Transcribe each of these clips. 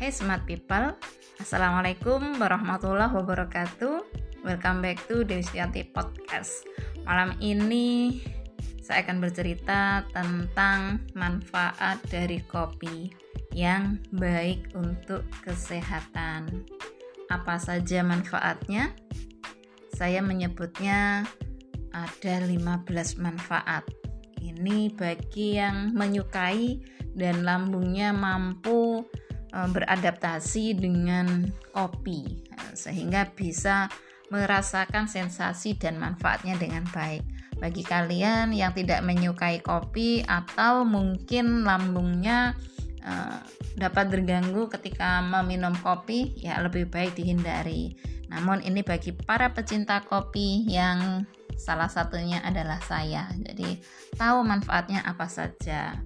Hey smart people, Assalamualaikum warahmatullahi wabarakatuh. Welcome back to Dewistianti Podcast. Malam ini saya akan bercerita tentang manfaat dari kopi yang baik untuk kesehatan. Apa saja manfaatnya? Saya menyebutnya ada 15 manfaat. Ini bagi yang menyukai dan lambungnya mampu beradaptasi dengan kopi eh, sehingga bisa merasakan sensasi dan manfaatnya dengan baik. Bagi kalian yang tidak menyukai kopi atau mungkin lambungnya uh, dapat terganggu ketika meminum kopi, ya lebih baik dihindari. Namun ini bagi para pecinta kopi yang salah satunya adalah saya. Jadi tahu manfaatnya apa saja.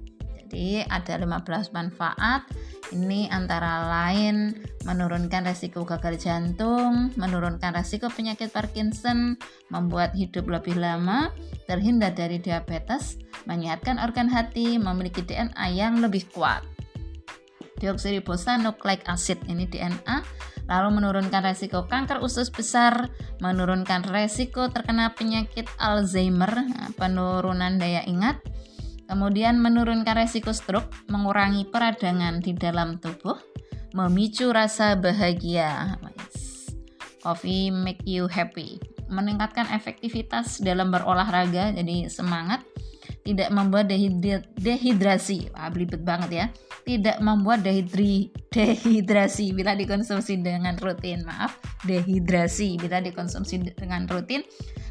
Jadi ada 15 manfaat ini antara lain menurunkan resiko gagal jantung, menurunkan resiko penyakit Parkinson, membuat hidup lebih lama, terhindar dari diabetes, menyehatkan organ hati, memiliki DNA yang lebih kuat. Deoksiribosa nucleic acid ini DNA, lalu menurunkan resiko kanker usus besar, menurunkan resiko terkena penyakit Alzheimer, penurunan daya ingat, kemudian menurunkan resiko stroke, mengurangi peradangan di dalam tubuh, memicu rasa bahagia. Coffee make you happy, meningkatkan efektivitas dalam berolahraga, jadi semangat, tidak membuat dehidrasi, wah belibet banget ya, tidak membuat dehidri, dehidrasi bila dikonsumsi dengan rutin, maaf, dehidrasi bila dikonsumsi dengan rutin,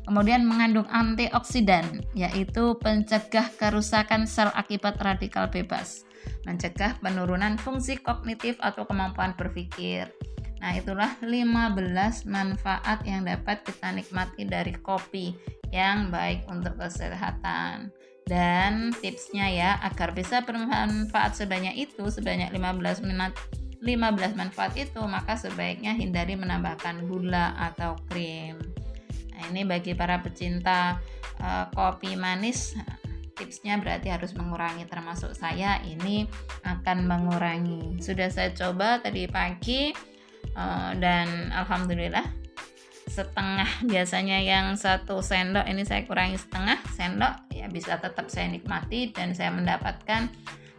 Kemudian mengandung antioksidan, yaitu pencegah kerusakan sel akibat radikal bebas, mencegah penurunan fungsi kognitif atau kemampuan berpikir. Nah, itulah 15 manfaat yang dapat kita nikmati dari kopi yang baik untuk kesehatan. Dan tipsnya ya, agar bisa bermanfaat sebanyak itu, sebanyak 15 menit 15 manfaat itu, maka sebaiknya hindari menambahkan gula atau krim. Nah, ini bagi para pecinta uh, kopi manis tipsnya berarti harus mengurangi termasuk saya ini akan mengurangi. Sudah saya coba tadi pagi uh, dan alhamdulillah setengah biasanya yang satu sendok ini saya kurangi setengah sendok ya bisa tetap saya nikmati dan saya mendapatkan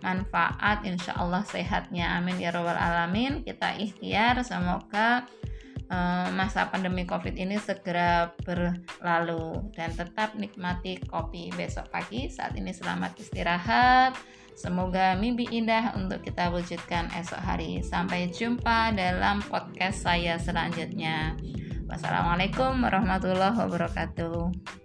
manfaat. Insya Allah sehatnya. Amin ya robbal alamin. Kita ikhtiar semoga Eh, masa pandemi COVID ini segera berlalu dan tetap nikmati kopi besok pagi. Saat ini selamat istirahat. Semoga mimpi indah untuk kita wujudkan esok hari. Sampai jumpa dalam podcast saya selanjutnya. Wassalamualaikum warahmatullahi wabarakatuh.